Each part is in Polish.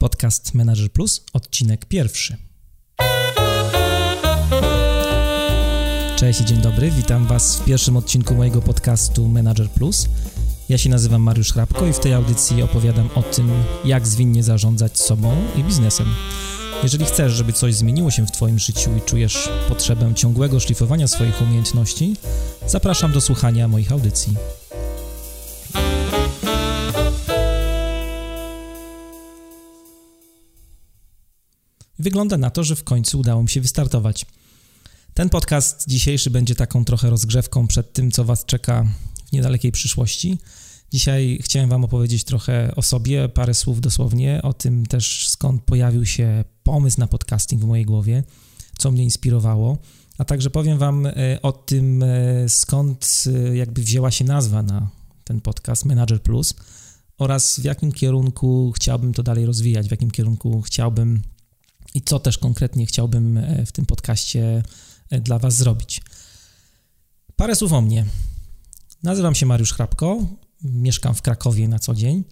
Podcast Manager Plus, odcinek pierwszy. Cześć i dzień dobry, witam Was w pierwszym odcinku mojego podcastu Manager Plus. Ja się nazywam Mariusz Hrabko i w tej audycji opowiadam o tym, jak zwinnie zarządzać sobą i biznesem. Jeżeli chcesz, żeby coś zmieniło się w Twoim życiu i czujesz potrzebę ciągłego szlifowania swoich umiejętności, zapraszam do słuchania moich audycji. Wygląda na to, że w końcu udało mi się wystartować. Ten podcast dzisiejszy będzie taką trochę rozgrzewką przed tym, co Was czeka w niedalekiej przyszłości. Dzisiaj chciałem Wam opowiedzieć trochę o sobie, parę słów dosłownie, o tym też skąd pojawił się pomysł na podcasting w mojej głowie, co mnie inspirowało, a także powiem Wam e, o tym, e, skąd e, jakby wzięła się nazwa na ten podcast Manager Plus oraz w jakim kierunku chciałbym to dalej rozwijać, w jakim kierunku chciałbym i co też konkretnie chciałbym w tym podcaście dla Was zrobić. Parę słów o mnie. Nazywam się Mariusz Hrabko, mieszkam w Krakowie na co dzień.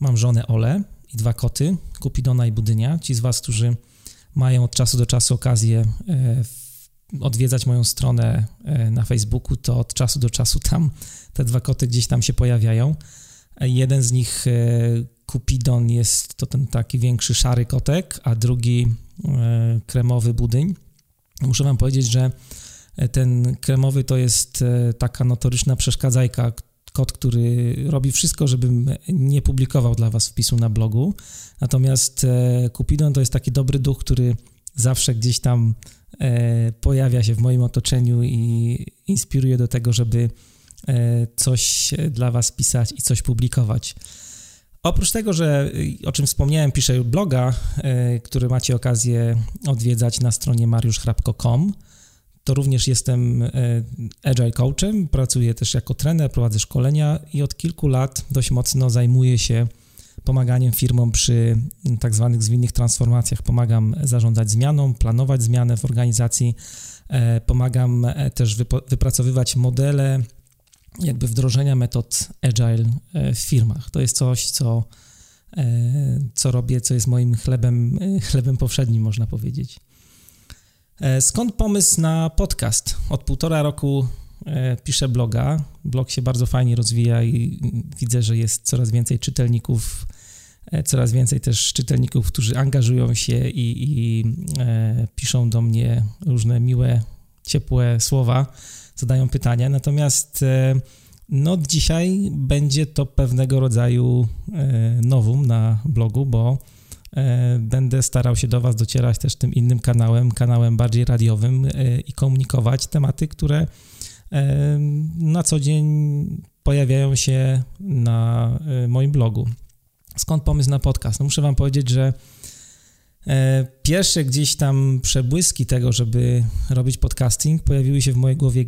Mam żonę Ole i dwa koty, Kupidona i Budynia. Ci z Was, którzy mają od czasu do czasu okazję e, odwiedzać moją stronę e, na Facebooku, to od czasu do czasu tam te dwa koty gdzieś tam się pojawiają. E, jeden z nich, Kupidon, jest to ten taki większy szary kotek, a drugi kremowy budyń. Muszę Wam powiedzieć, że ten kremowy to jest taka notoryczna przeszkadzajka, kot, który robi wszystko, żebym nie publikował dla Was wpisu na blogu. Natomiast e, Cupidon to jest taki dobry duch, który zawsze gdzieś tam e, pojawia się w moim otoczeniu i inspiruje do tego, żeby e, coś dla Was pisać i coś publikować. Oprócz tego, że o czym wspomniałem, piszę bloga, który macie okazję odwiedzać na stronie mariuszchrapko.com to również jestem e, agile coachem, pracuję też jako trener, prowadzę szkolenia i od kilku lat dość mocno zajmuję się pomaganiem firmom przy tak zwanych zwinnych transformacjach. Pomagam zarządzać zmianą, planować zmianę w organizacji, e, pomagam e, też wypracowywać modele jakby wdrożenia metod agile w firmach. To jest coś, co, co robię, co jest moim chlebem, chlebem powszednim, można powiedzieć. E, skąd pomysł na podcast? Od półtora roku e, piszę bloga. Blog się bardzo fajnie rozwija i widzę, że jest coraz więcej czytelników, e, coraz więcej też czytelników, którzy angażują się i, i piszą do mnie różne miłe, ciepłe słowa, zadają pytania. Natomiast no, dzisiaj będzie to pewnego rodzaju nowum na blogu, bo E, będę starał się do Was docierać też tym innym kanałem, kanałem bardziej radiowym e, i komunikować tematy, które e, na co dzień pojawiają się na moim blogu. Skąd pomysł na podcast? No muszę Wam powiedzieć, że pierwsze gdzieś tam przebłyski tego, żeby robić podcasting, pojawiły się w mojej głowie.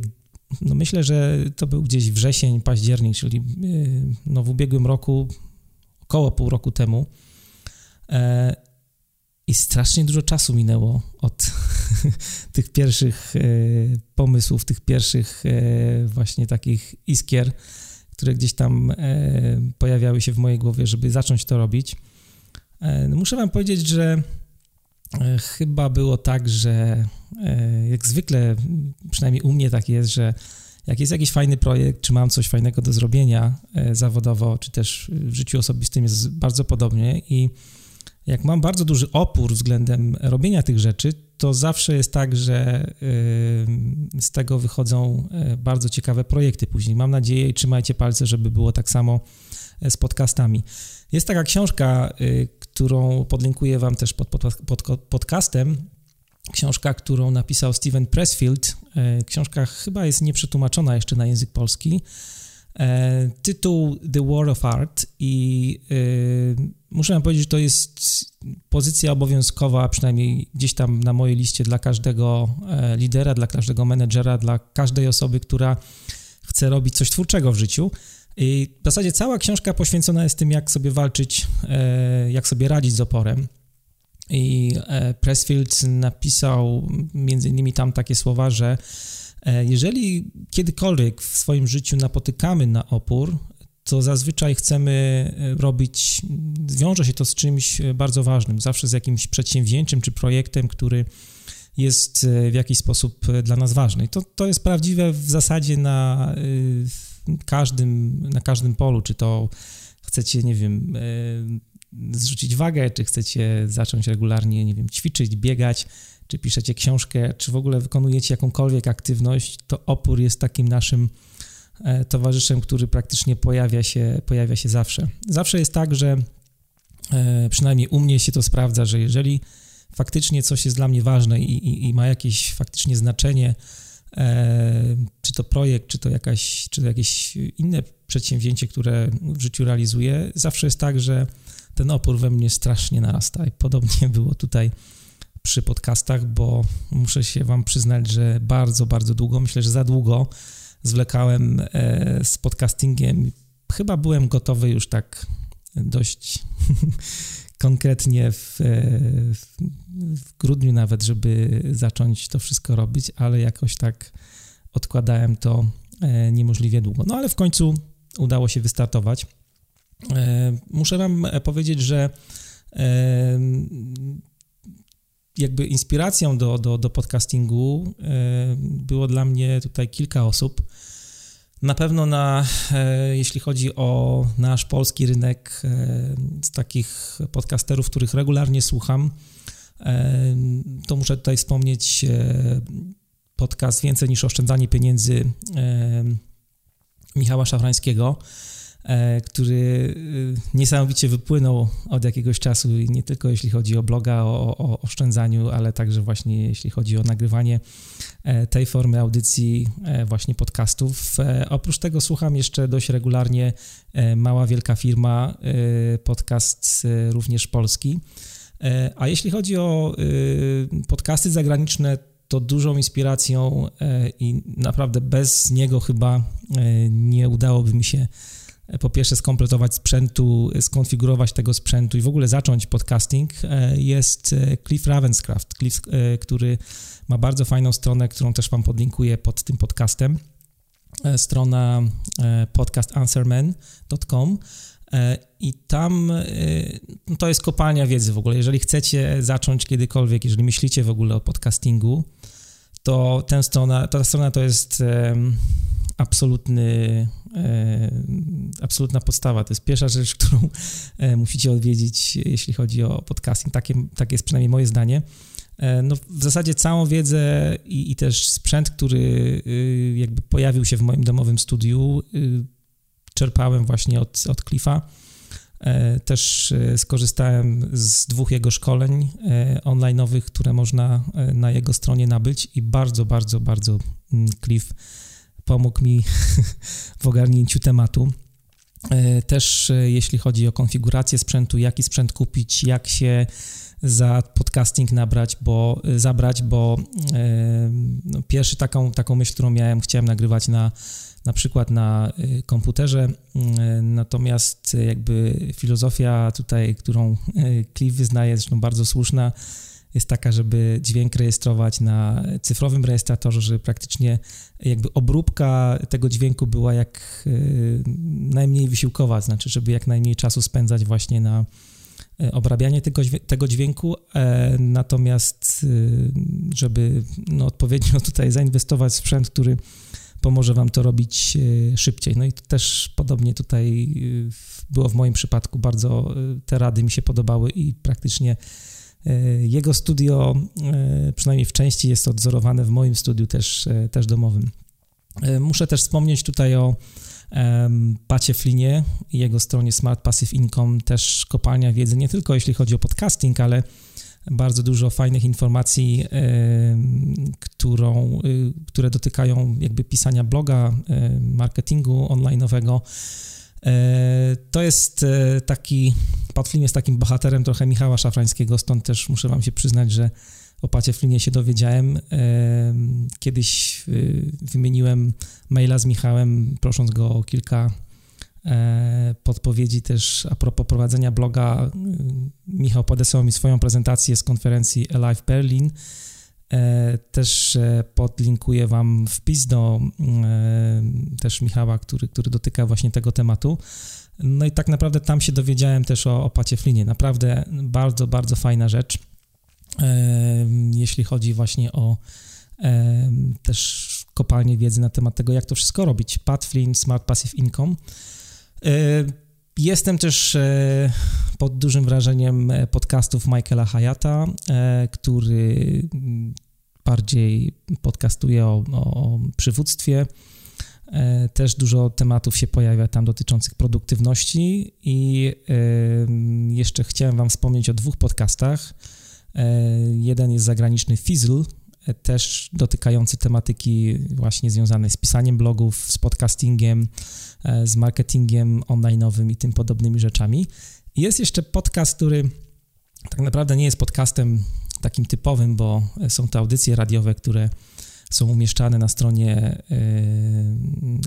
No myślę, że to był gdzieś wrzesień, październik, czyli no w ubiegłym roku, około pół roku temu. E, I strasznie dużo czasu minęło od tych pierwszych e, pomysłów, tych pierwszych e, właśnie takich iskier, które gdzieś tam pojawiały się w mojej głowie, żeby zacząć to robić. No muszę Wam powiedzieć, że chyba było tak, że jak zwykle, przynajmniej u mnie tak jest, że jak jest jakiś fajny projekt, czy mam coś fajnego do zrobienia zawodowo, czy też w życiu osobistym jest bardzo podobnie i jak mam bardzo duży opór względem robienia tych rzeczy, to zawsze jest tak, że z tego wychodzą bardzo ciekawe projekty później. Mam nadzieję i trzymajcie palce, żeby było tak samo z podcastami. Jest taka książka, którą podlinkuję Wam też pod, pod, pod podcastem. Książka, którą napisał Steven Pressfield. Książka chyba jest nieprzetłumaczona jeszcze na język polski. E, tytuł The War of Art i y, muszę powiedzieć, że to jest pozycja obowiązkowa, przynajmniej gdzieś tam na mojej liście dla każdego lidera, dla każdego menedżera, dla każdej osoby, która chce robić coś twórczego w życiu. I w zasadzie cała książka poświęcona jest tym, jak sobie walczyć, e, jak sobie radzić z oporem. I Pressfield napisał między innymi tam takie słowa, że E, jeżeli kiedykolwiek w swoim życiu napotykamy na opór, to zazwyczaj chcemy robić, wiąże się to z czymś bardzo ważnym, zawsze z jakimś przedsięwzięciem czy projektem, który jest w jakiś sposób dla nas ważny. I to, to jest prawdziwe w zasadzie na każdym, na każdym polu, czy to chcecie, nie wiem, zrzucić wagę, czy chcecie zacząć regularnie, nie wiem, ćwiczyć, biegać, czy piszecie książkę, czy w ogóle wykonujecie jakąkolwiek aktywność, to opór jest takim naszym e, towarzyszem, który praktycznie pojawia się, pojawia się zawsze. Zawsze jest tak, że e, przynajmniej u mnie się to sprawdza, że jeżeli faktycznie coś jest dla mnie ważne i, i, i ma jakieś faktycznie znaczenie, e, czy to projekt, czy to, jakaś, czy to jakieś inne przedsięwzięcie, które w życiu realizuję, zawsze jest tak, że ten opór we mnie strasznie narasta i podobnie było tutaj przy podcastach, bo muszę się Wam przyznać, że bardzo, bardzo długo, myślę, że za długo zwlekałem e, z podcastingiem. Chyba byłem gotowy już tak dość konkretnie w, e, w, grudniu nawet, żeby zacząć to wszystko robić, ale jakoś tak odkładałem to e, niemożliwie długo. No ale w końcu udało się wystartować. Muszę Wam powiedzieć, że jakby inspiracją do, do, do podcastingu e, było dla mnie tutaj kilka osób. Na pewno na, e, jeśli chodzi o nasz polski rynek, e, z takich podcasterów, których regularnie słucham, to muszę tutaj wspomnieć podcast Więcej niż oszczędzanie pieniędzy Michała Szafrańskiego. E, który e, niesamowicie wypłynął od jakiegoś czasu, nie tylko jeśli chodzi o bloga, o, o oszczędzaniu, ale także właśnie jeśli chodzi o nagrywanie e, tej formy audycji, właśnie podcastów. Oprócz tego słucham jeszcze dość regularnie Mała Wielka Firma, podcast również polski. A jeśli chodzi o podcasty zagraniczne, to dużą inspiracją i naprawdę bez niego chyba nie udałoby mi się po pierwsze skompletować sprzętu, skonfigurować tego sprzętu i w ogóle zacząć podcasting, e, jest e, Cliff Ravenscraft, Cliff, e, który ma bardzo fajną stronę, którą też Wam podlinkuję pod tym podcastem. Strona podcastanswerman.com i tam no to jest kopalnia wiedzy w ogóle. Jeżeli chcecie zacząć kiedykolwiek, jeżeli myślicie w ogóle o podcastingu, to tę stronę, ta strona to jest absolutny, e, absolutna podstawa. To jest pierwsza rzecz, którą e, musicie odwiedzić, jeśli chodzi o podcasting. Takie, takie jest przynajmniej moje zdanie. E, no, w zasadzie całą wiedzę i, i, też sprzęt, który y, jakby pojawił się w moim domowym studiu, y, czerpałem właśnie od, od Cliffa. Też skorzystałem z dwóch jego szkoleń online'owych, które można na jego stronie nabyć i bardzo, bardzo, bardzo mm, Cliff pomógł mi w ogarnięciu tematu. E, też e, jeśli chodzi o konfigurację sprzętu, jaki sprzęt kupić, jak się za podcasting nabrać, bo, e, zabrać, bo no, pierwszy taką, taką myśl, którą miałem, chciałem nagrywać na, na przykład na komputerze, natomiast jakby filozofia tutaj, którą Cliff wyznaje, zresztą bardzo słuszna, jest taka, żeby dźwięk rejestrować na cyfrowym rejestratorze, żeby praktycznie jakby obróbka tego dźwięku była jak y, najmniej wysiłkowa, znaczy, żeby jak najmniej czasu spędzać właśnie na y, obrabianie tego, tego dźwięku, e, natomiast y, żeby no, odpowiednio tutaj zainwestować w sprzęt, który pomoże Wam to robić szybciej. No i też podobnie tutaj było w moim przypadku, bardzo te rady mi się podobały i praktycznie jego studio, e, przynajmniej w części, jest odzorowane w moim studiu też, e, też domowym. Muszę też wspomnieć tutaj o Pacie Flinie i jego stronie Smart Passive Income, też kopalnia wiedzy, nie tylko jeśli chodzi o podcasting, ale bardzo dużo fajnych informacji, którą, które dotykają jakby pisania bloga, marketingu online'owego, E, to jest e, taki, Pat Flynn jest takim bohaterem trochę Michała Szafrańskiego, stąd też muszę wam się przyznać, że o Pacie Flynie się dowiedziałem. E, kiedyś wymieniłem maila z Michałem, prosząc go o kilka podpowiedzi też a propos prowadzenia bloga. Michał podesłał mi swoją prezentację z konferencji Alive Berlin Też podlinkuję Wam wpis do też Michała, który, który dotyka właśnie tego tematu. No i tak naprawdę tam się dowiedziałem też o, o Pacieflinie. Naprawdę bardzo, bardzo fajna rzecz, jeśli chodzi właśnie o też kopalnie wiedzy na temat tego, jak to wszystko robić. Pat Flynn, Smart Passive Income. Jestem też e, pod dużym wrażeniem e, podcastów Michaela Hayata, e, który bardziej podcastuje o, o przywództwie. Też dużo tematów się pojawia tam dotyczących produktywności i jeszcze chciałem Wam wspomnieć o dwóch podcastach. Jeden jest zagraniczny Fizzle, też dotykający tematyki właśnie związanej z pisaniem blogów, z podcastingiem, e, z marketingiem online'owym i tym podobnymi rzeczami. Jest jeszcze podcast, który tak naprawdę nie jest podcastem takim typowym, bo są to audycje radiowe, które są umieszczane na stronie e,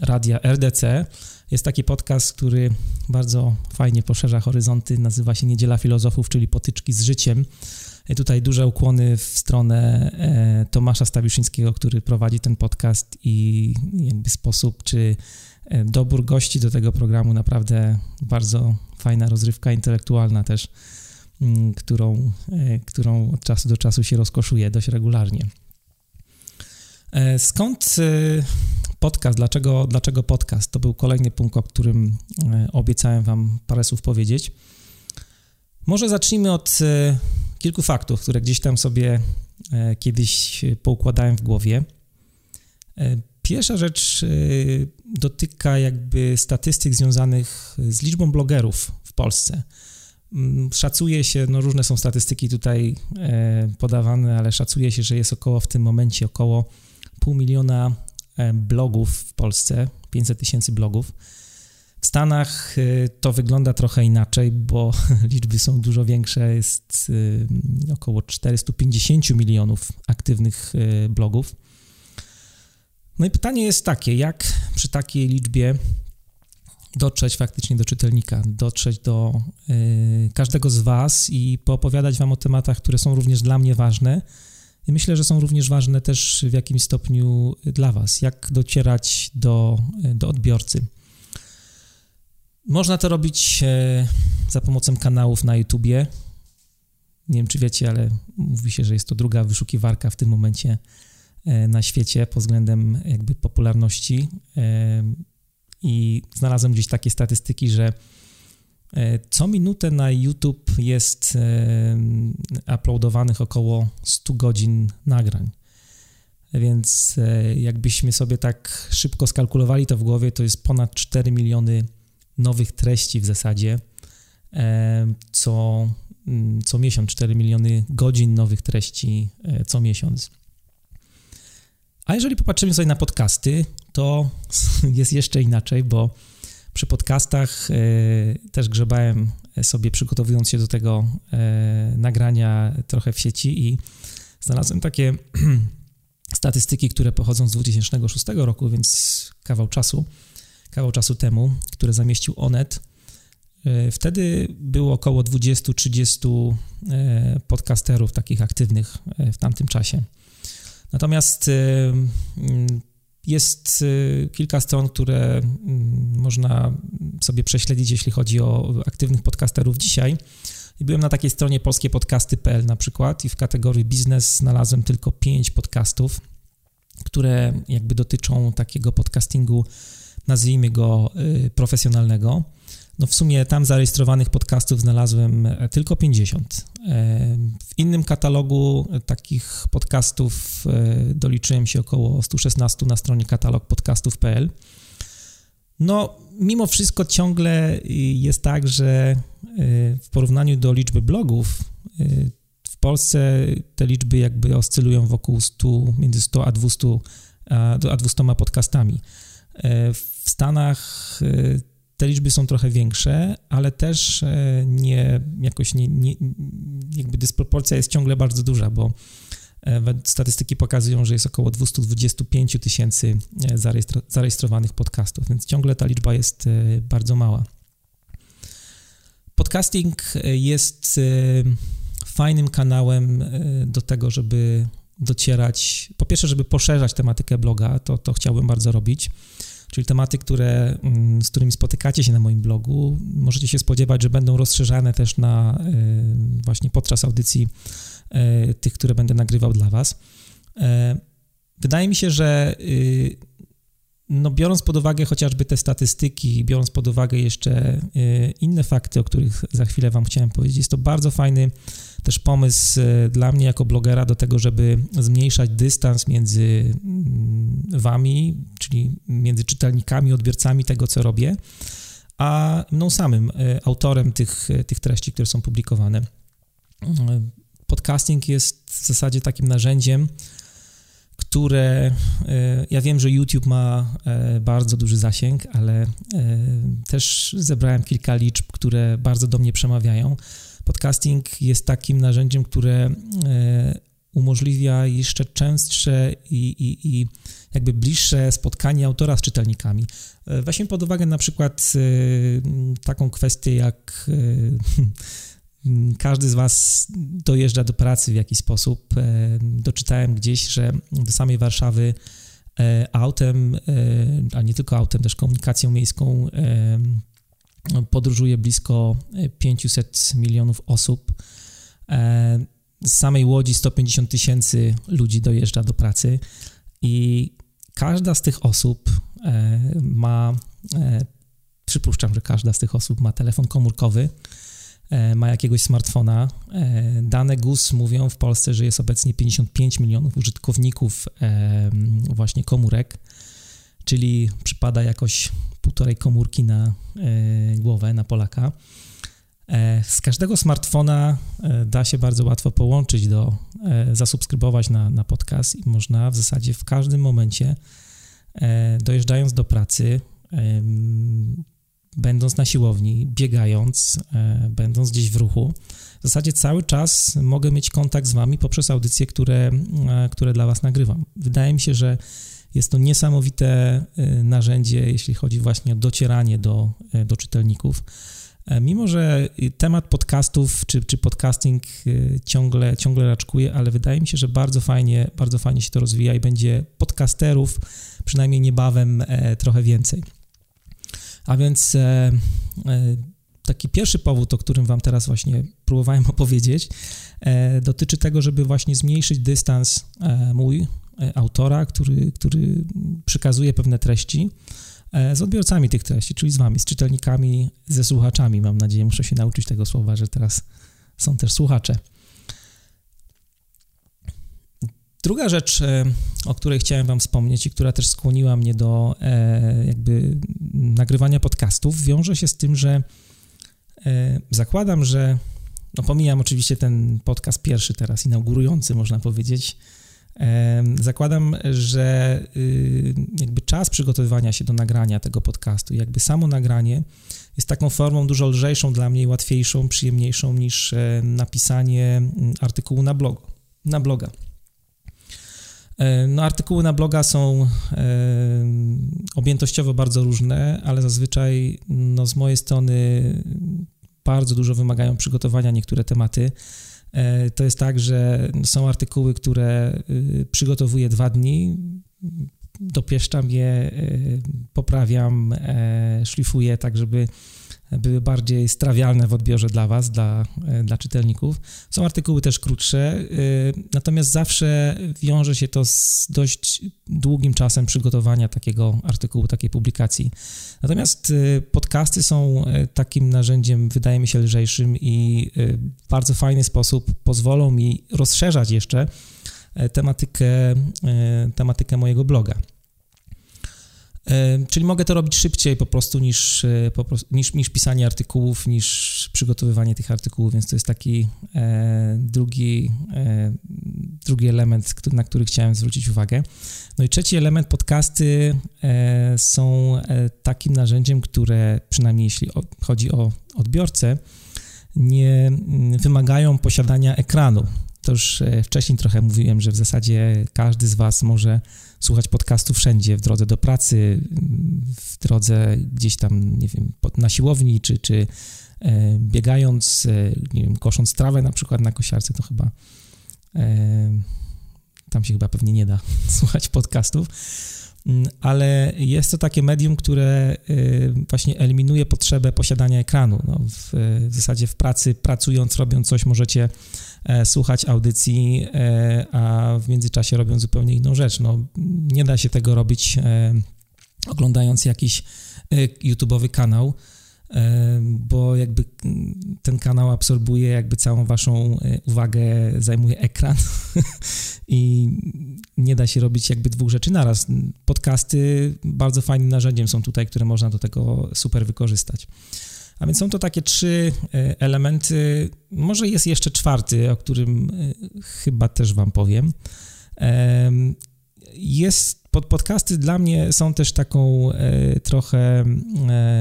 radia RDC. Jest taki podcast, który bardzo fajnie poszerza horyzonty, nazywa się Niedziela Filozofów, czyli potyczki z życiem. Tutaj duże ukłony w stronę e, Tomasza Stawiszyńskiego, który prowadzi ten podcast i jakby sposób, czy e, dobór gości do tego programu naprawdę bardzo fajna rozrywka intelektualna też, mm, którą, e, którą od czasu do czasu się rozkoszuje dość regularnie. Skąd podcast? Dlaczego, dlaczego podcast? To był kolejny punkt, o którym obiecałem Wam parę słów powiedzieć. Może zacznijmy od kilku faktów, które gdzieś tam sobie e, kiedyś poukładałem w głowie. E, pierwsza rzecz e, dotyka jakby statystyk związanych z liczbą blogerów w Polsce. Mm, szacuje się, no różne są statystyki tutaj podawane, ale szacuje się, że jest około w tym momencie około pół miliona blogów w Polsce, 500 tysięcy blogów. W Stanach y, to wygląda trochę inaczej, bo liczby są dużo większe. Jest y, około 450 milionów aktywnych y, blogów. No i pytanie jest takie, jak przy takiej liczbie dotrzeć faktycznie do czytelnika, dotrzeć do każdego z Was i poopowiadać Wam o tematach, które są również dla mnie ważne. Myślę, że są również ważne też w jakimś stopniu dla Was. Jak docierać do, do odbiorcy. Można to robić e, za pomocą kanałów na YouTubie. Nie wiem, czy wiecie, ale mówi się, że jest to druga wyszukiwarka w tym momencie e, na świecie pod względem jakby popularności. E, I znalazłem gdzieś takie statystyki, że co minutę na YouTube jest uploadowanych około 100 godzin nagrań. Więc jakbyśmy sobie tak szybko skalkulowali to w głowie, to jest ponad 4 miliony nowych treści w zasadzie e, co, mm, co miesiąc, 4 miliony godzin nowych treści e, co miesiąc. A jeżeli popatrzymy sobie na podcasty, to jest jeszcze inaczej, bo przy podcastach e, też grzebałem sobie przygotowując się do tego nagrania trochę w sieci i znalazłem takie statystyki, które pochodzą z 2006 roku, więc kawał czasu kawał czasu temu, które zamieścił Onet. E, wtedy było około 20-30 e, podcasterów takich aktywnych e, w tamtym czasie. Natomiast jest kilka stron, które można sobie prześledzić, jeśli chodzi o aktywnych podcasterów dzisiaj. Byłem na takiej stronie polskiepodcasty.pl na przykład i w kategorii biznes znalazłem tylko 5 podcastów, które jakby dotyczą takiego podcastingu nazwijmy go y, profesjonalnego. No w sumie tam zarejestrowanych podcastów znalazłem e, tylko 50. E, w innym katalogu takich podcastów e, doliczyłem się około 116 na stronie katalogpodcastów.pl. No, mimo wszystko ciągle jest tak, że w porównaniu do liczby blogów w Polsce te liczby jakby oscylują wokół 100, między 100 a 200, a 200 podcastami. E, w Stanach e, te liczby są trochę większe, ale też e, nie jakoś nie, nie, jakby dysproporcja jest ciągle bardzo duża, bo statystyki pokazują, że jest około 225 tysięcy zarejestrowanych podcastów, więc ciągle ta liczba jest bardzo mała. Podcasting jest fajnym kanałem do tego, żeby docierać, po pierwsze, żeby poszerzać tematykę bloga, to, to chciałbym bardzo robić, czyli tematy, które, mm, z którymi spotykacie się na moim blogu, możecie się spodziewać, że będą rozszerzane też na właśnie podczas audycji tych, które będę nagrywał dla Was. Wydaje mi się, że y, no biorąc pod uwagę chociażby te statystyki, biorąc pod uwagę jeszcze y, inne fakty, o których za chwilę Wam chciałem powiedzieć, jest to bardzo fajny też pomysł y, dla mnie jako blogera do tego, żeby zmniejszać dystans między mm, Wami, czyli między czytelnikami, odbiorcami tego, co robię, a mną samym, autorem tych, tych treści, które są publikowane. Podcasting jest w zasadzie takim narzędziem, które e, ja wiem, że YouTube ma e, bardzo duży zasięg, ale e, też zebrałem kilka liczb, które bardzo do mnie przemawiają. Podcasting jest takim narzędziem, które umożliwia jeszcze częstsze i, i, i jakby bliższe spotkanie autora z czytelnikami. Weźmy pod uwagę na przykład taką kwestię jak każdy z Was dojeżdża do pracy w jakiś sposób. E, doczytałem gdzieś, że do samej Warszawy e, autem, e, a nie tylko autem, też komunikacją miejską podróżuje blisko 500 milionów osób. Z samej Łodzi 150 tysięcy ludzi dojeżdża do pracy i każda z tych osób ma, przypuszczam, że każda z tych osób ma telefon komórkowy, ma jakiegoś smartfona. E, dane GUS mówią w Polsce, że jest obecnie 55 milionów użytkowników e, właśnie komórek, czyli przypada jakoś półtorej komórki na głowę, na Polaka. Z każdego smartfona da się bardzo łatwo połączyć do, zasubskrybować na, na podcast i można w zasadzie w każdym momencie, dojeżdżając do pracy, będąc na siłowni, biegając, e, będąc gdzieś w ruchu. W zasadzie cały czas mogę mieć kontakt z Wami poprzez audycje, które, e, które dla Was nagrywam. Wydaje mi się, że jest to niesamowite e, narzędzie, jeśli chodzi właśnie o docieranie do, do czytelników. Mimo, że temat podcastów czy, czy podcasting ciągle, ciągle raczkuje, ale wydaje mi się, że bardzo fajnie, bardzo fajnie się to rozwija i będzie podcasterów przynajmniej niebawem trochę więcej. A więc e, e, taki pierwszy powód, o którym Wam teraz właśnie próbowałem opowiedzieć, e, dotyczy tego, żeby właśnie zmniejszyć dystans mój, autora, który, który przekazuje pewne treści z odbiorcami tych treści, czyli z Wami, z czytelnikami, ze słuchaczami. Mam nadzieję, muszę się nauczyć tego słowa, że teraz są też słuchacze. Druga rzecz, e, o której chciałem Wam wspomnieć i która też skłoniła mnie do e, jakby nagrywania podcastów, wiąże się z tym, że e, zakładam, że no pomijam oczywiście ten podcast pierwszy teraz, inaugurujący, można powiedzieć. Zakładam, że y, jakby czas przygotowywania się do nagrania tego podcastu, jakby samo nagranie jest taką formą dużo lżejszą dla mnie, łatwiejszą, przyjemniejszą niż napisanie artykułu na blogu, na bloga. E, no, artykuły na bloga są e, objętościowo bardzo różne, ale zazwyczaj no, z mojej strony bardzo dużo wymagają przygotowania niektóre tematy. E, to jest tak, że są artykuły, które y, przygotowuję dwa dni, dopieszczam je, poprawiam, szlifuję tak, żeby były bardziej strawialne w odbiorze dla Was, dla, e, dla czytelników. Są artykuły też krótsze, e, natomiast zawsze wiąże się to z dość długim czasem przygotowania takiego artykułu, takiej publikacji. Natomiast e, podcasty są takim narzędziem, wydaje mi się, lżejszym i w bardzo fajny sposób pozwolą mi rozszerzać jeszcze tematykę, tematykę mojego bloga. Czyli mogę to robić szybciej po prostu niż, e, po prostu, niż, niż pisanie artykułów, niż przygotowywanie tych artykułów, więc to jest taki e, drugi, e, drugi element, na który chciałem zwrócić uwagę. No i trzeci element, podcasty e, są e, takim narzędziem, które przynajmniej jeśli chodzi o odbiorcę, nie wymagają posiadania ekranu. To już e, wcześniej trochę mówiłem, że w zasadzie każdy z Was może słuchać podcastu wszędzie, w drodze do pracy, w drodze gdzieś tam, nie wiem, na siłowni, czy, czy e, biegając, e, nie wiem, kosząc trawę na przykład na kosiarce, to chyba tam się chyba pewnie nie da słuchać podcastów, mm, ale jest to takie medium, które właśnie eliminuje potrzebę posiadania ekranu. No, w, w zasadzie w pracy, pracując, robiąc coś, możecie słuchać audycji, a w międzyczasie robią zupełnie inną rzecz. No, nie da się tego robić oglądając jakiś YouTube'owy kanał, bo jakby ten kanał absorbuje jakby całą waszą e, uwagę, zajmuje ekran i nie da się robić jakby dwóch rzeczy naraz. Podcasty bardzo fajnym narzędziem są tutaj, które można do tego super wykorzystać. A więc są to takie trzy e, elementy. Może jest jeszcze czwarty, o którym e, chyba też wam powiem. Jest pod, podcasty dla mnie są też taką e, trochę,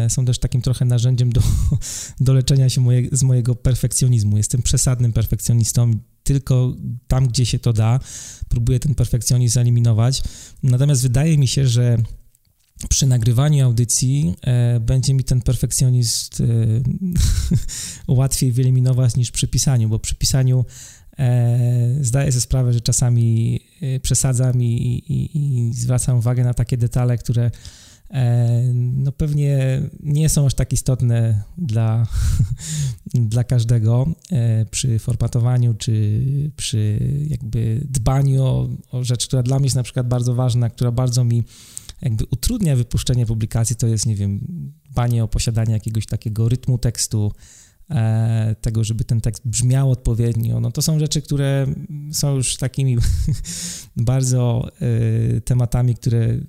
są też takim trochę narzędziem do, do leczenia się moje, z mojego perfekcjonizmu. Jestem przesadnym perfekcjonistą, tylko tam, gdzie się to da, próbuję ten perfekcjonizm eliminować. Natomiast wydaje mi się, że przy nagrywaniu audycji e, będzie mi ten perfekcjonizm e, łatwiej wyeliminować niż przy pisaniu, bo przy pisaniu E, zdaję sobie sprawę, że czasami e, przesadzam i, i, i zwracam uwagę na takie detale, które e, no pewnie nie są aż tak istotne dla, dla każdego przy formatowaniu czy przy jakby dbaniu o, o rzecz, która dla mnie jest na przykład bardzo ważna, która bardzo mi jakby utrudnia wypuszczenie publikacji, to jest, nie wiem, dbanie o posiadanie jakiegoś takiego rytmu tekstu, E, tego, żeby ten tekst brzmiał odpowiednio. No to są rzeczy, które są już takimi bardzo e, tematami, które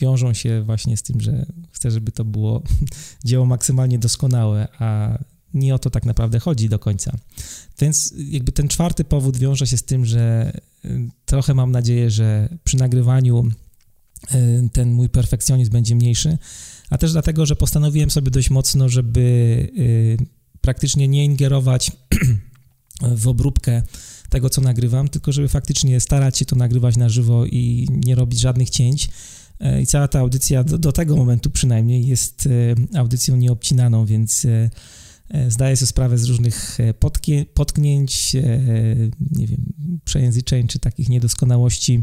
wiążą się właśnie z tym, że chcę, żeby to było dzieło maksymalnie doskonałe, a nie o to tak naprawdę chodzi do końca. Więc jakby ten czwarty powód wiąże się z tym, że e, trochę mam nadzieję, że przy nagrywaniu ten mój perfekcjonizm będzie mniejszy, a też dlatego, że postanowiłem sobie dość mocno, żeby praktycznie nie ingerować w obróbkę tego, co nagrywam, tylko żeby faktycznie starać się to nagrywać na żywo i nie robić żadnych cięć. E, I cała ta audycja do, do tego momentu przynajmniej jest audycją nieobcinaną, więc zdaję sobie sprawę z różnych potknięć, nie wiem, przejęzyczeń czy takich niedoskonałości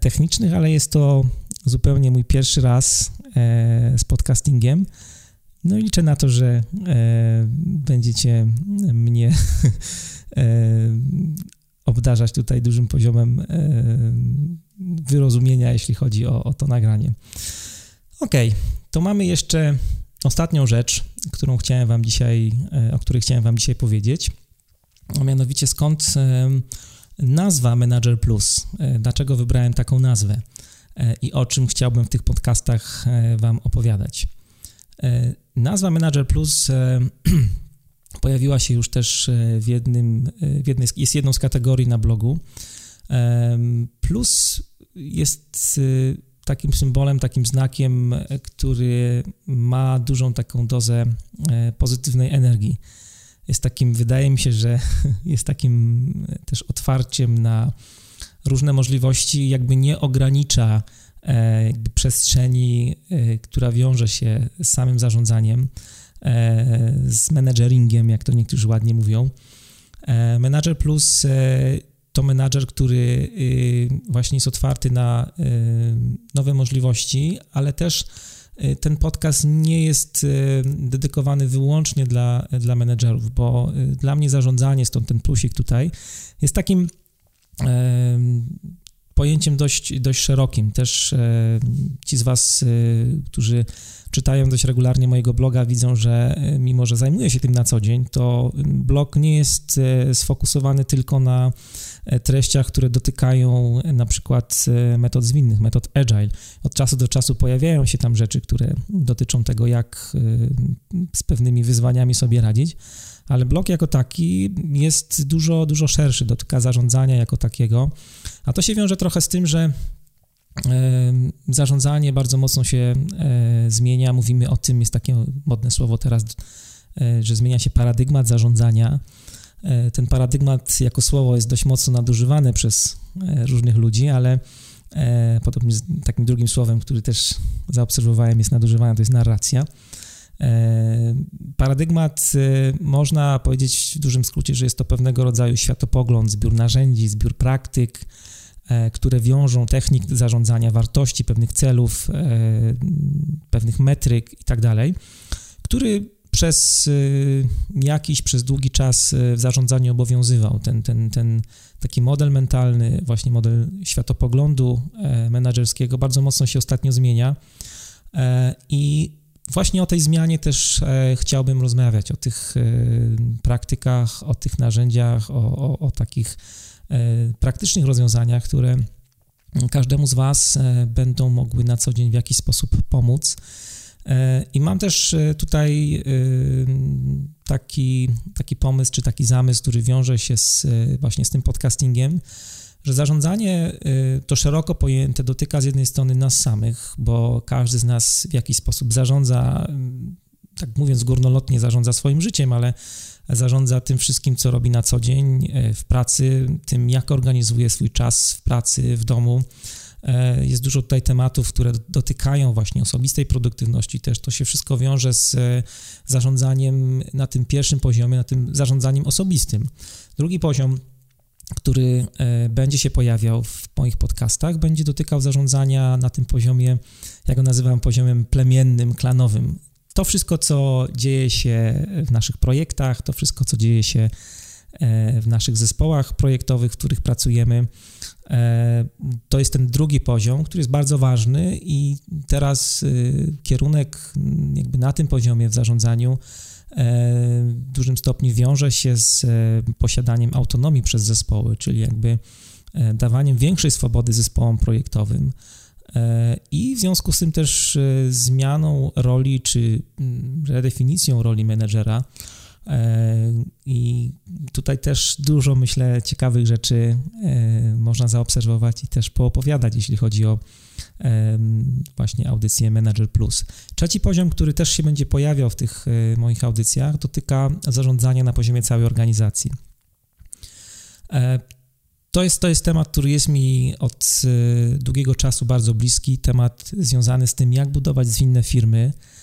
technicznych, ale jest to zupełnie mój pierwszy raz z podcastingiem. No i liczę na to, że e, będziecie mnie e, obdarzać tutaj dużym poziomem e, wyrozumienia, jeśli chodzi o, o to nagranie. Ok, to mamy jeszcze ostatnią rzecz, którą chciałem wam dzisiaj, e, o której chciałem wam dzisiaj powiedzieć, a mianowicie skąd e, nazwa Manager Plus, e, dlaczego wybrałem taką nazwę i o czym chciałbym w tych podcastach wam opowiadać. E, nazwa Manager Plus e, pojawiła się już też e, w jednym, w jednej, jest jedną z kategorii na blogu. Plus jest takim symbolem, takim znakiem, który ma dużą taką dozę pozytywnej energii. Jest takim, wydaje mi się, że jest takim też otwarciem na różne możliwości, jakby nie ogranicza E, jakby przestrzeni, e, która wiąże się z samym zarządzaniem, e, z manageringiem, jak to niektórzy ładnie mówią. Manager Plus to menadżer, który właśnie jest otwarty na nowe możliwości, ale też ten podcast nie jest dedykowany wyłącznie dla, dla menedżerów, bo dla mnie zarządzanie, stąd ten plusik tutaj, jest takim pojęciem dość, dość szerokim. Też e, ci z Was, e, którzy czytają dość regularnie mojego bloga, widzą, że e, mimo, że zajmuję się tym na co dzień, to blog nie jest sfokusowany tylko na treściach, które dotykają na przykład metod zwinnych, metod agile. Od czasu do czasu pojawiają się tam rzeczy, które dotyczą tego, jak z pewnymi wyzwaniami sobie radzić, ale blok jako taki jest dużo, dużo szerszy, dotyka zarządzania jako takiego, a to się wiąże trochę z tym, że zarządzanie bardzo mocno się e, zmienia. Mówimy o tym, jest takie modne słowo teraz, e, że zmienia się paradygmat zarządzania. E, ten paradygmat jako słowo jest dość mocno nadużywane przez różnych ludzi, ale podobnie z takim drugim słowem, który też zaobserwowałem, jest nadużywane, to jest narracja. Paradygmat można powiedzieć w dużym skrócie, że jest to pewnego rodzaju światopogląd, zbiór narzędzi, zbiór praktyk, które wiążą technik zarządzania wartości, pewnych celów, pewnych metryk itd., tak który przez jakiś, przez długi czas w zarządzaniu obowiązywał. Ten, ten, ten taki model mentalny, właśnie model światopoglądu e, menedżerskiego bardzo mocno się ostatnio zmienia e, i właśnie o tej zmianie też e, chciałbym rozmawiać, o tych praktykach, o tych narzędziach, o, o, o takich praktycznych rozwiązaniach, które każdemu z Was będą mogły na co dzień w jakiś sposób pomóc. E, I mam też e, tutaj e, taki, taki pomysł, czy taki zamysł, który wiąże się z, właśnie z tym podcastingiem, że zarządzanie to szeroko pojęte dotyka z jednej strony nas samych, bo każdy z nas w jakiś sposób zarządza, tak mówiąc górnolotnie, zarządza swoim życiem, ale zarządza tym wszystkim, co robi na co dzień w pracy, tym, jak organizuje swój czas w pracy, w domu E, jest dużo tutaj tematów, które dotykają właśnie osobistej produktywności też. To się wszystko wiąże z e, zarządzaniem na tym pierwszym poziomie, na tym zarządzaniem osobistym. Drugi poziom który e, będzie się pojawiał w moich podcastach, będzie dotykał zarządzania na tym poziomie, jak go nazywam, poziomem plemiennym, klanowym. To wszystko, co dzieje się w naszych projektach, to wszystko, co dzieje się w naszych zespołach projektowych, w których pracujemy, E, to jest ten drugi poziom, który jest bardzo ważny i teraz kierunek jakby na tym poziomie w zarządzaniu e, w dużym stopniu wiąże się z e, posiadaniem autonomii przez zespoły, czyli jakby dawaniem większej swobody zespołom projektowym i w związku z tym też zmianą roli czy mm, redefinicją roli menedżera E, I tutaj też dużo, myślę, ciekawych rzeczy e, można zaobserwować i też poopowiadać, jeśli chodzi o właśnie audycję Manager Plus. Trzeci poziom, który też się będzie pojawiał w tych e, moich audycjach, dotyka zarządzania na poziomie całej organizacji. To jest, to jest temat, który jest mi od długiego czasu bardzo bliski, temat związany z tym, jak budować zwinne firmy, E,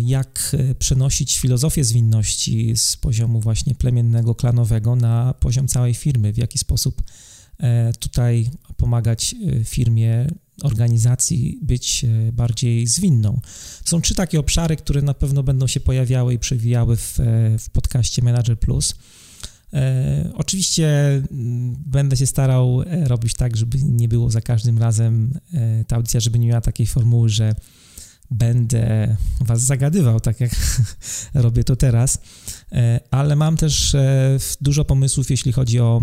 jak e, przenosić filozofię zwinności z poziomu właśnie plemiennego, klanowego na poziom całej firmy, w jaki sposób e, tutaj pomagać firmie, organizacji być bardziej zwinną. Są trzy takie obszary, które na pewno będą się pojawiały i przewijały w, w podcaście Manager Plus. E, oczywiście mm, będę się starał robić tak, żeby nie było za każdym razem e, ta audycja, żeby nie miała takiej formuły, że będę was zagadywał, tak jak robię to teraz, e, ale mam też e, dużo pomysłów, jeśli chodzi o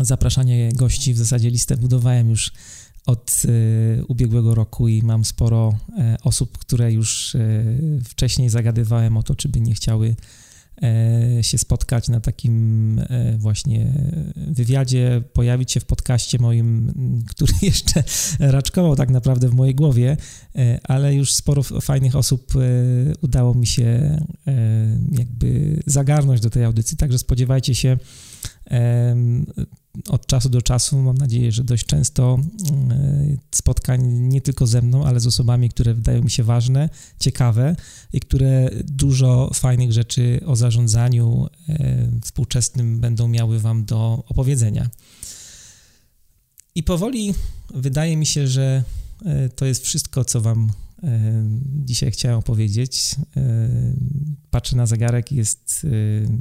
zapraszanie gości. W zasadzie listę budowałem już od e, ubiegłego roku i mam sporo osób, które już wcześniej zagadywałem o to, czy by nie chciały się spotkać na takim e, właśnie wywiadzie, pojawić się w podcaście moim, który jeszcze raczkował tak naprawdę w mojej głowie, e, ale już sporo fajnych osób udało mi się jakby zagarnąć do tej audycji, także spodziewajcie się od czasu do czasu, mam nadzieję, że dość często mm, spotkań nie tylko ze mną, ale z osobami, które wydają mi się ważne, ciekawe i które dużo fajnych rzeczy o zarządzaniu e, współczesnym będą miały Wam do opowiedzenia. I powoli wydaje mi się, że e, to jest wszystko, co Wam dzisiaj chciałem opowiedzieć. Patrzę na zegarek, jest,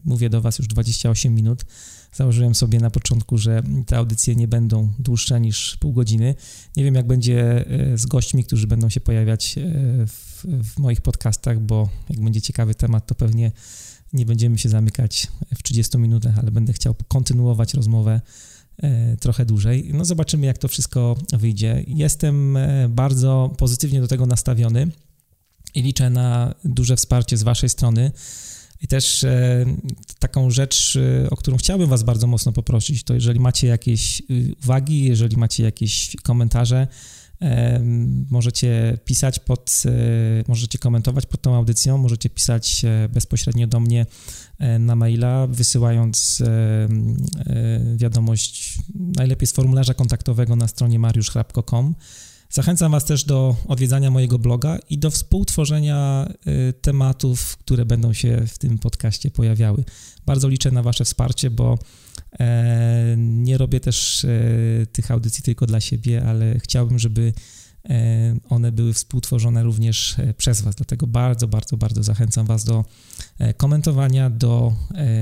mówię do Was już 28 minut. Założyłem sobie na początku, że te audycje nie będą dłuższe niż pół godziny. Nie wiem, jak będzie e, z gośćmi, którzy będą się pojawiać e, w, w moich podcastach, bo jak będzie ciekawy temat, to pewnie nie będziemy się zamykać w 30 minutach, ale będę chciał kontynuować rozmowę trochę dłużej. No zobaczymy, jak to wszystko wyjdzie. Jestem bardzo pozytywnie do tego nastawiony i liczę na duże wsparcie z Waszej strony. I też e, taką rzecz, e, o którą chciałbym Was bardzo mocno poprosić, to jeżeli macie jakieś uwagi, jeżeli macie jakieś komentarze, e, możecie pisać pod, możecie komentować pod tą audycją, możecie pisać bezpośrednio do mnie na maila, wysyłając wiadomość najlepiej z formularza kontaktowego na stronie mariuszchrapko.com Zachęcam Was też do odwiedzania mojego bloga i do współtworzenia tematów, które będą się w tym podcaście pojawiały. Bardzo liczę na Wasze wsparcie, bo e, nie robię też e, tych audycji tylko dla siebie, ale chciałbym, żeby e, one były współtworzone również przez Was. Dlatego bardzo, bardzo, bardzo zachęcam Was do komentowania, do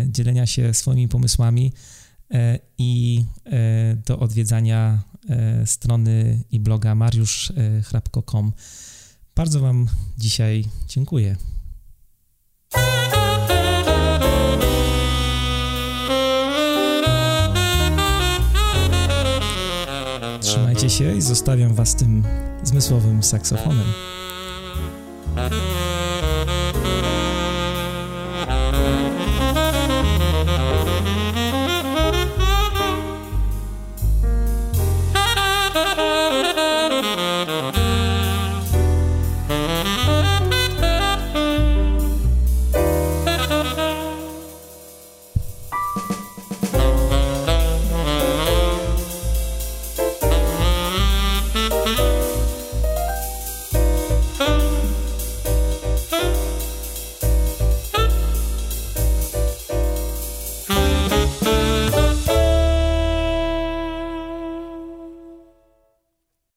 dzielenia się swoimi pomysłami i do odwiedzania E, strony i bloga mariuszchrapko.com. Bardzo Wam dzisiaj dziękuję. Trzymajcie się i zostawiam was tym zmysłowym saksofonem.